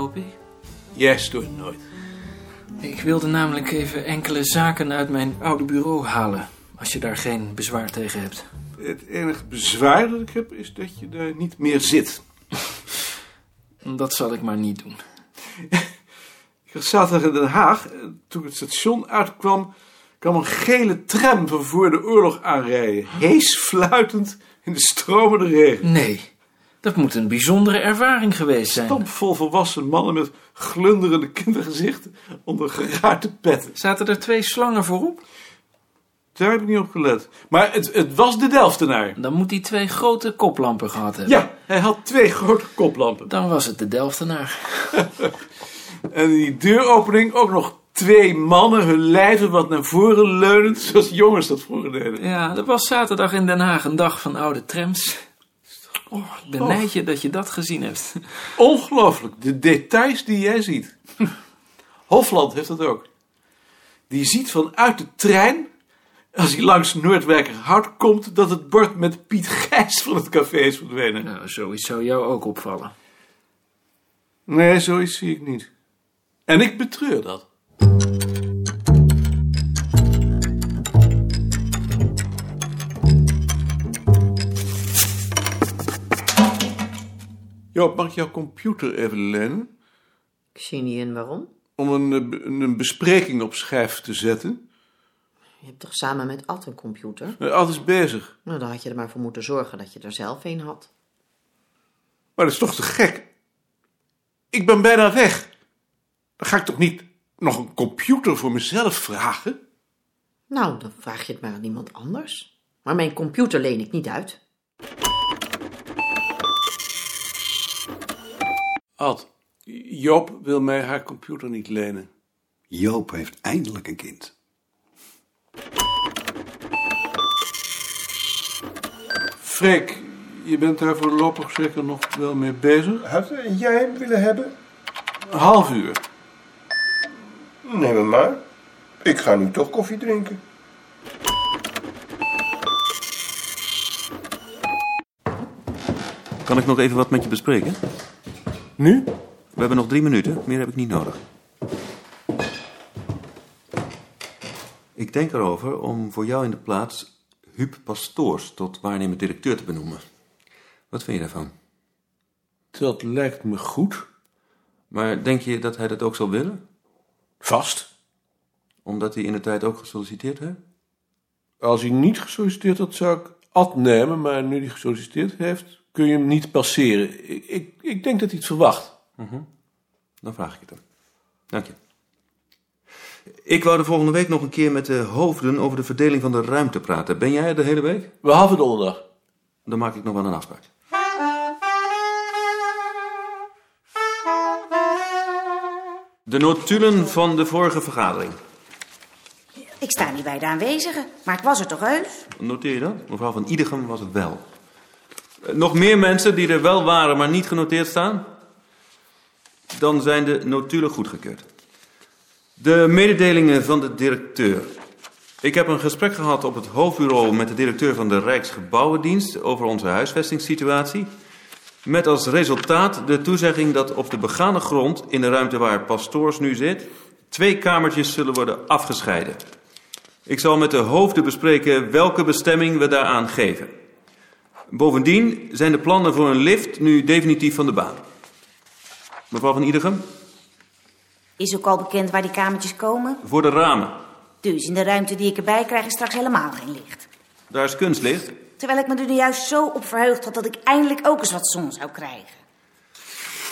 Hoop ik. Jij stoort nooit. Ik wilde namelijk even enkele zaken uit mijn oude bureau halen. Als je daar geen bezwaar tegen hebt. Het enige bezwaar dat ik heb is dat je daar niet meer zit. Dat zal ik maar niet doen. Ik was zaterdag in Den Haag. en Toen ik het station uitkwam, kwam een gele tram van voor de oorlog aanrijden. Hees fluitend in de stromende regen. Nee, dat moet een bijzondere ervaring geweest zijn. Stampvol volwassen mannen met glunderende kindergezichten onder geraarte petten. Zaten er twee slangen voorop? Daar heb ik niet op gelet. Maar het, het was de Delftenaar. Dan moet hij twee grote koplampen gehad hebben. Ja, hij had twee grote koplampen. Dan was het de Delftenaar. En die deuropening ook nog twee mannen, hun lijven wat naar voren leunend, zoals jongens dat vroeger deden. Ja, dat was zaterdag in Den Haag een dag van oude trams. Oh, ik benijd je dat je dat gezien hebt. Ongelooflijk, de details die jij ziet. Hofland heeft dat ook. Die ziet vanuit de trein, als hij langs Noordwijkerhout komt, dat het bord met Piet Gijs van het café is verdwenen. Nou, zoiets zou jou ook opvallen. Nee, zoiets zie ik niet. En ik betreur dat. Joop, mag ik jouw computer even lenen? Ik zie niet in waarom. Om een, eh, be- een bespreking op schijf te zetten? Je hebt toch samen met Ad een computer? Uh, Ad is bezig. Nou, dan had je er maar voor moeten zorgen dat je er zelf een had. Maar dat is toch te gek? Ik ben bijna weg. Dan ga ik toch niet nog een computer voor mezelf vragen? Nou, dan vraag je het maar aan iemand anders. Maar mijn computer leen ik niet uit. Ad, Joop wil mij haar computer niet lenen. Joop heeft eindelijk een kind. Freek, je bent daar voorlopig zeker nog wel mee bezig? Had jij hem willen hebben? Een half uur. Neem hem maar. Ik ga nu toch koffie drinken. Kan ik nog even wat met je bespreken? Nu? We hebben nog drie minuten, meer heb ik niet nodig. Ik denk erover om voor jou in de plaats Huub Pastoors tot waarnemend directeur te benoemen. Wat vind je daarvan? Dat lijkt me goed. Maar denk je dat hij dat ook zal willen? Vast. Omdat hij in de tijd ook gesolliciteerd heeft? Als hij niet gesolliciteerd had, zou ik Ad nemen. Maar nu hij gesolliciteerd heeft, kun je hem niet passeren. Ik, ik, ik denk dat hij het verwacht. Dan vraag ik het hem. Dank je. Ik wou de volgende week nog een keer met de hoofden over de verdeling van de ruimte praten. Ben jij er de hele week? Behalve donderdag. Dan maak ik nog wel een afspraak. De notulen van de vorige vergadering. Ik sta niet bij de aanwezigen, maar ik was er toch heus? Noteer je dat? Mevrouw van Idegem was het wel. Nog meer mensen die er wel waren, maar niet genoteerd staan? Dan zijn de notulen goedgekeurd. De mededelingen van de directeur. Ik heb een gesprek gehad op het hoofdbureau met de directeur van de Rijksgebouwendienst over onze huisvestingssituatie. Met als resultaat de toezegging dat op de begane grond in de ruimte waar Pastoors nu zit, twee kamertjes zullen worden afgescheiden. Ik zal met de hoofden bespreken welke bestemming we daaraan geven. Bovendien zijn de plannen voor een lift nu definitief van de baan. Mevrouw van Idegem, Is ook al bekend waar die kamertjes komen? voor de ramen. Dus in de ruimte die ik erbij krijg is straks helemaal geen licht. Daar is kunstlicht. Terwijl ik me er nu juist zo op verheugd had dat ik eindelijk ook eens wat zon zou krijgen.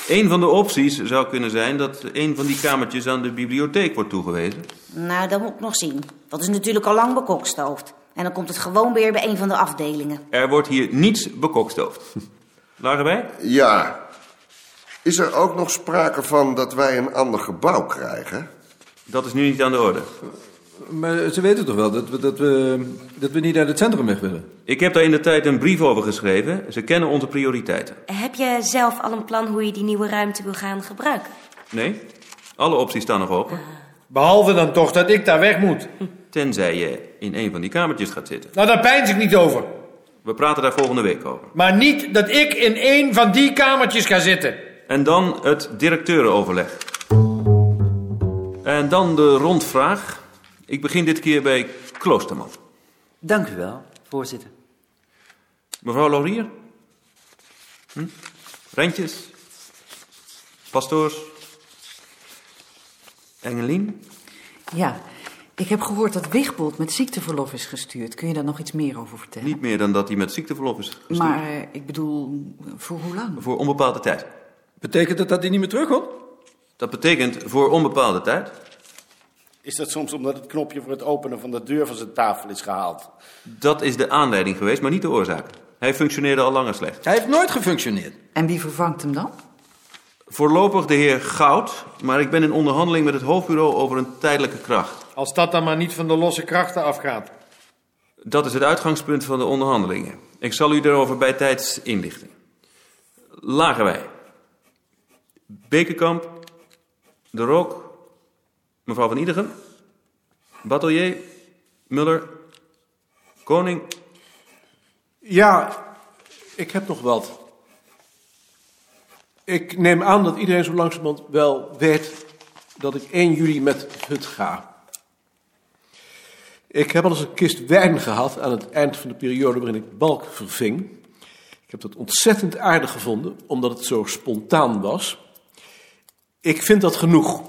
Een van de opties zou kunnen zijn dat een van die kamertjes aan de bibliotheek wordt toegewezen. Nou, dat moet ik nog zien. Dat is natuurlijk al lang bekokstoofd. En dan komt het gewoon weer bij een van de afdelingen. Er wordt hier niets bekokstoofd. Lagen wij? Ja. Is er ook nog sprake van dat wij een ander gebouw krijgen? Dat is nu niet aan de orde. Maar ze weten toch wel dat we, dat we, dat we niet uit het centrum weg willen? Ik heb daar in de tijd een brief over geschreven. Ze kennen onze prioriteiten. Heb je zelf al een plan hoe je die nieuwe ruimte wil gaan gebruiken? Nee? Alle opties staan nog open. Behalve dan toch dat ik daar weg moet. Tenzij je in een van die kamertjes gaat zitten. Nou, daar pijns ik niet over. We praten daar volgende week over. Maar niet dat ik in één van die kamertjes ga zitten. En dan het directeurenoverleg. En dan de rondvraag. Ik begin dit keer bij Kloosterman. Dank u wel, voorzitter. Mevrouw Laurier? Hm? Rentjes? Pastoors? Engelien? Ja, ik heb gehoord dat Wigbold met ziekteverlof is gestuurd. Kun je daar nog iets meer over vertellen? Niet meer dan dat hij met ziekteverlof is gestuurd. Maar eh, ik bedoel, voor hoe lang? Voor onbepaalde tijd. Betekent dat dat hij niet meer terugkomt? Dat betekent voor onbepaalde tijd. Is dat soms omdat het knopje voor het openen van de deur van zijn tafel is gehaald? Dat is de aanleiding geweest, maar niet de oorzaak. Hij functioneerde al langer slecht. Hij heeft nooit gefunctioneerd. En wie vervangt hem dan? Voorlopig de heer Goud, maar ik ben in onderhandeling met het hoofdbureau over een tijdelijke kracht. Als dat dan maar niet van de losse krachten afgaat. Dat is het uitgangspunt van de onderhandelingen. Ik zal u daarover bij tijds inlichten. Lagerwij. Bekenkamp. De Rook. Mevrouw van Iedegem. Batelier. Muller. Koning. Ja, ik heb nog wat. Ik neem aan dat iedereen zo langzamerhand wel weet dat ik 1 juli met hut ga. Ik heb al eens een kist wijn gehad aan het eind van de periode waarin ik balk verving. Ik heb dat ontzettend aardig gevonden, omdat het zo spontaan was. Ik vind dat genoeg.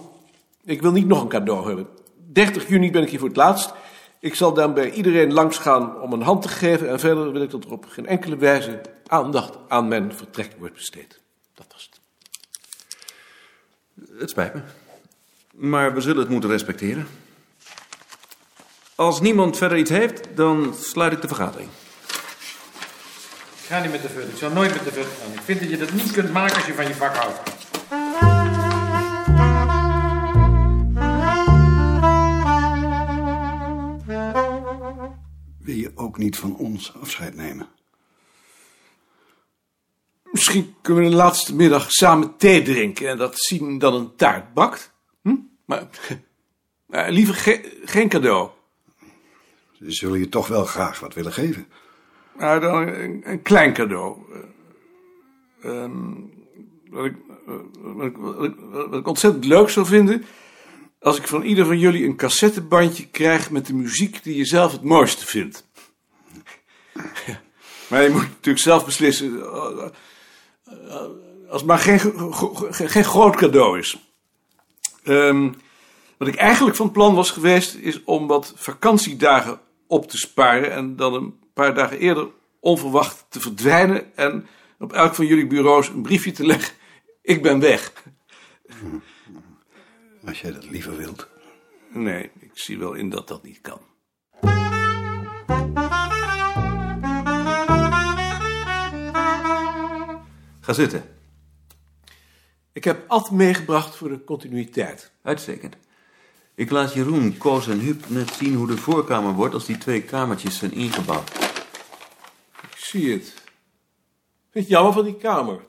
Ik wil niet nog een cadeau hebben. 30 juni ben ik hier voor het laatst. Ik zal dan bij iedereen langs gaan om een hand te geven. En verder wil ik dat er op geen enkele wijze aandacht aan mijn vertrek wordt besteed. Dat was het. Het spijt me. Maar we zullen het moeten respecteren. Als niemand verder iets heeft, dan sluit ik de vergadering. Ik ga niet met de VUT. Ik zou nooit met de VUT gaan. Ik vind dat je dat niet kunt maken als je van je vak houdt. Wil je ook niet van ons afscheid nemen? Misschien kunnen we de laatste middag samen thee drinken en dat Sien dan een taart bakt. Hm? Maar, maar liever ge- geen cadeau. Zullen je toch wel graag wat willen geven. Maar dan een, een klein cadeau. Eh, ehm, wat, ik, wat, ik, wat, ik, ontzettend leuk zou vinden. als ik van ieder van jullie een cassettebandje krijg. met de muziek die je zelf het mooiste vindt. maar je moet natuurlijk zelf beslissen. eh, eh, als het maar geen, geen groot cadeau is. Ehm, wat ik eigenlijk van plan was geweest, is om wat vakantiedagen op te sparen en dan een paar dagen eerder onverwacht te verdwijnen en op elk van jullie bureaus een briefje te leggen. Ik ben weg. Als jij dat liever wilt. Nee, ik zie wel in dat dat niet kan. Ga zitten. Ik heb Ad meegebracht voor de continuïteit. Uitstekend. Ik laat Jeroen, Koos en Huub net zien hoe de voorkamer wordt als die twee kamertjes zijn ingebouwd. Ik zie het. Vind je het jammer van die kamer?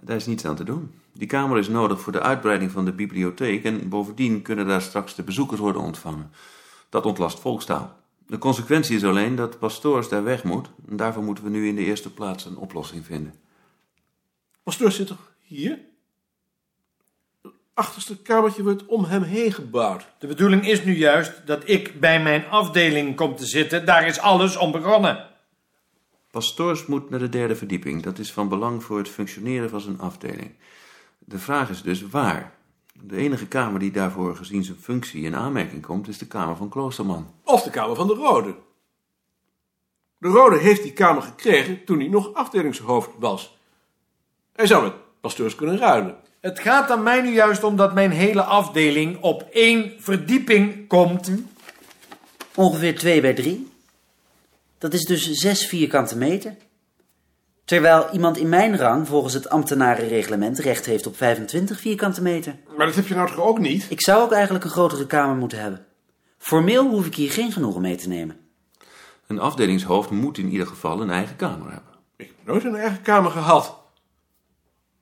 Daar is niets aan te doen. Die kamer is nodig voor de uitbreiding van de bibliotheek en bovendien kunnen daar straks de bezoekers worden ontvangen. Dat ontlast volkstaal. De consequentie is alleen dat pastoors daar weg moet. En daarvoor moeten we nu in de eerste plaats een oplossing vinden. Pastoor zit toch hier? Het achterste kamertje wordt om hem heen gebouwd. De bedoeling is nu juist dat ik bij mijn afdeling kom te zitten. Daar is alles om begonnen. Pastoors moet naar de derde verdieping. Dat is van belang voor het functioneren van zijn afdeling. De vraag is dus waar. De enige kamer die daarvoor gezien zijn functie in aanmerking komt, is de kamer van Kloosterman. Of de kamer van de Rode. De Rode heeft die kamer gekregen toen hij nog afdelingshoofd was. Hij zou met pastoors kunnen ruilen. Het gaat aan mij nu juist om dat mijn hele afdeling op één verdieping komt. Ongeveer 2 bij 3. Dat is dus 6 vierkante meter. Terwijl iemand in mijn rang volgens het ambtenarenreglement recht heeft op 25 vierkante meter. Maar dat heb je nou toch ook niet? Ik zou ook eigenlijk een grotere kamer moeten hebben. Formeel hoef ik hier geen genoegen mee te nemen. Een afdelingshoofd moet in ieder geval een eigen kamer hebben. Ik heb nooit een eigen kamer gehad.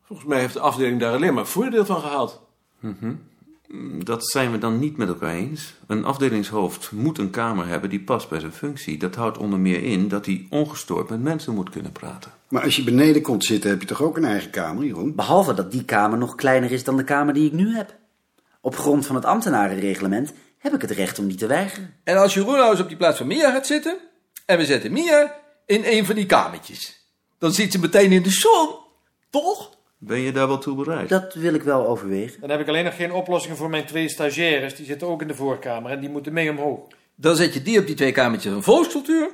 Volgens mij heeft de afdeling daar alleen maar voordeel van gehad. Mhm. Dat zijn we dan niet met elkaar eens. Een afdelingshoofd moet een kamer hebben die past bij zijn functie. Dat houdt onder meer in dat hij ongestoord met mensen moet kunnen praten. Maar als je beneden komt zitten, heb je toch ook een eigen kamer, Jeroen? Behalve dat die kamer nog kleiner is dan de kamer die ik nu heb. Op grond van het ambtenarenreglement heb ik het recht om die te weigeren. En als Jeroen nou eens op die plaats van Mia gaat zitten... en we zetten Mia in een van die kamertjes... dan zit ze meteen in de zon, toch? Ben je daar wel toe bereid? Dat wil ik wel overwegen. Dan heb ik alleen nog geen oplossingen voor mijn twee stagiaires. Die zitten ook in de voorkamer en die moeten mee omhoog. Dan zet je die op die twee kamertjes van volkscultuur...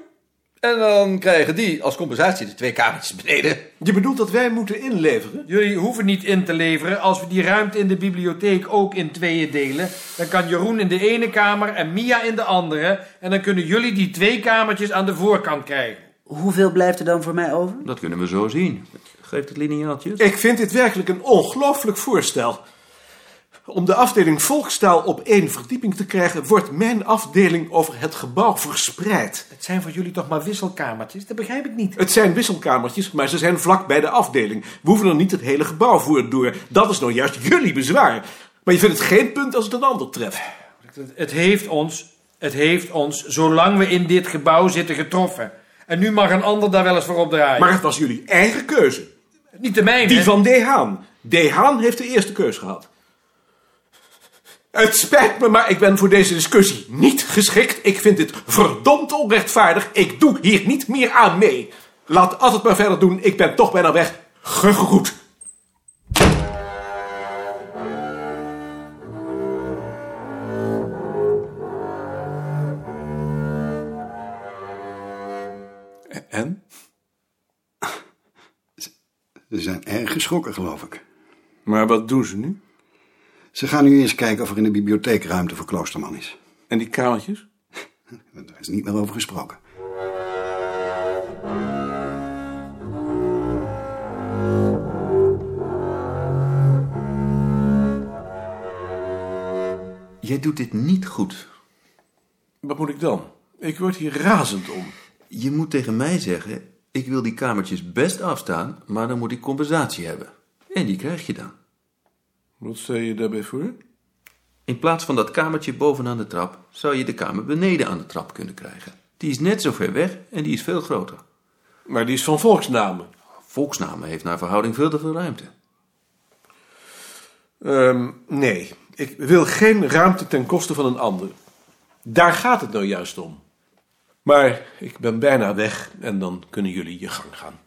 en dan krijgen die als compensatie de twee kamertjes beneden. Je bedoelt dat wij moeten inleveren? Jullie hoeven niet in te leveren. Als we die ruimte in de bibliotheek ook in tweeën delen... dan kan Jeroen in de ene kamer en Mia in de andere... en dan kunnen jullie die twee kamertjes aan de voorkant krijgen. Hoeveel blijft er dan voor mij over? Dat kunnen we zo zien. Geef het lineaaltje. Ik vind dit werkelijk een ongelooflijk voorstel. Om de afdeling volkstaal op één verdieping te krijgen, wordt mijn afdeling over het gebouw verspreid. Het zijn voor jullie toch maar wisselkamertjes? Dat begrijp ik niet. Het zijn wisselkamertjes, maar ze zijn vlak bij de afdeling. We hoeven er niet het hele gebouw voor door. Dat is nou juist jullie bezwaar. Maar je vindt het geen punt als het een ander treft. Het- Het heeft ons, het heeft ons, zolang we in dit gebouw zitten, getroffen. En nu mag een ander daar wel eens voor opdraaien. Maar het was jullie eigen keuze. Niet de mijne. Die van De Haan. De Haan heeft de eerste keus gehad. Het spijt me, maar ik ben voor deze discussie niet geschikt. Ik vind dit verdomd onrechtvaardig. Ik doe hier niet meer aan mee. Laat altijd maar verder doen. Ik ben toch bijna weg. Gegroet. Ze zijn erg geschrokken, geloof ik. Maar wat doen ze nu? Ze gaan nu eerst kijken of er in de bibliotheek ruimte voor Kloosterman is. En die kamertjes? Daar is niet meer over gesproken. Jij doet dit niet goed. Wat moet ik dan? Ik word hier razend om. Je moet tegen mij zeggen: ik wil die kamertjes best afstaan, maar dan moet ik compensatie hebben. En die krijg je dan. Wat stel je daarbij voor? In plaats van dat kamertje bovenaan de trap, zou je de kamer beneden aan de trap kunnen krijgen. Die is net zo ver weg en die is veel groter. Maar die is van volksnamen. Volksnamen heeft naar verhouding veel te veel ruimte. Ehm, nee, ik wil geen ruimte ten koste van een ander. Daar gaat het nou juist om. Maar ik ben bijna weg en dan kunnen jullie je gang gaan.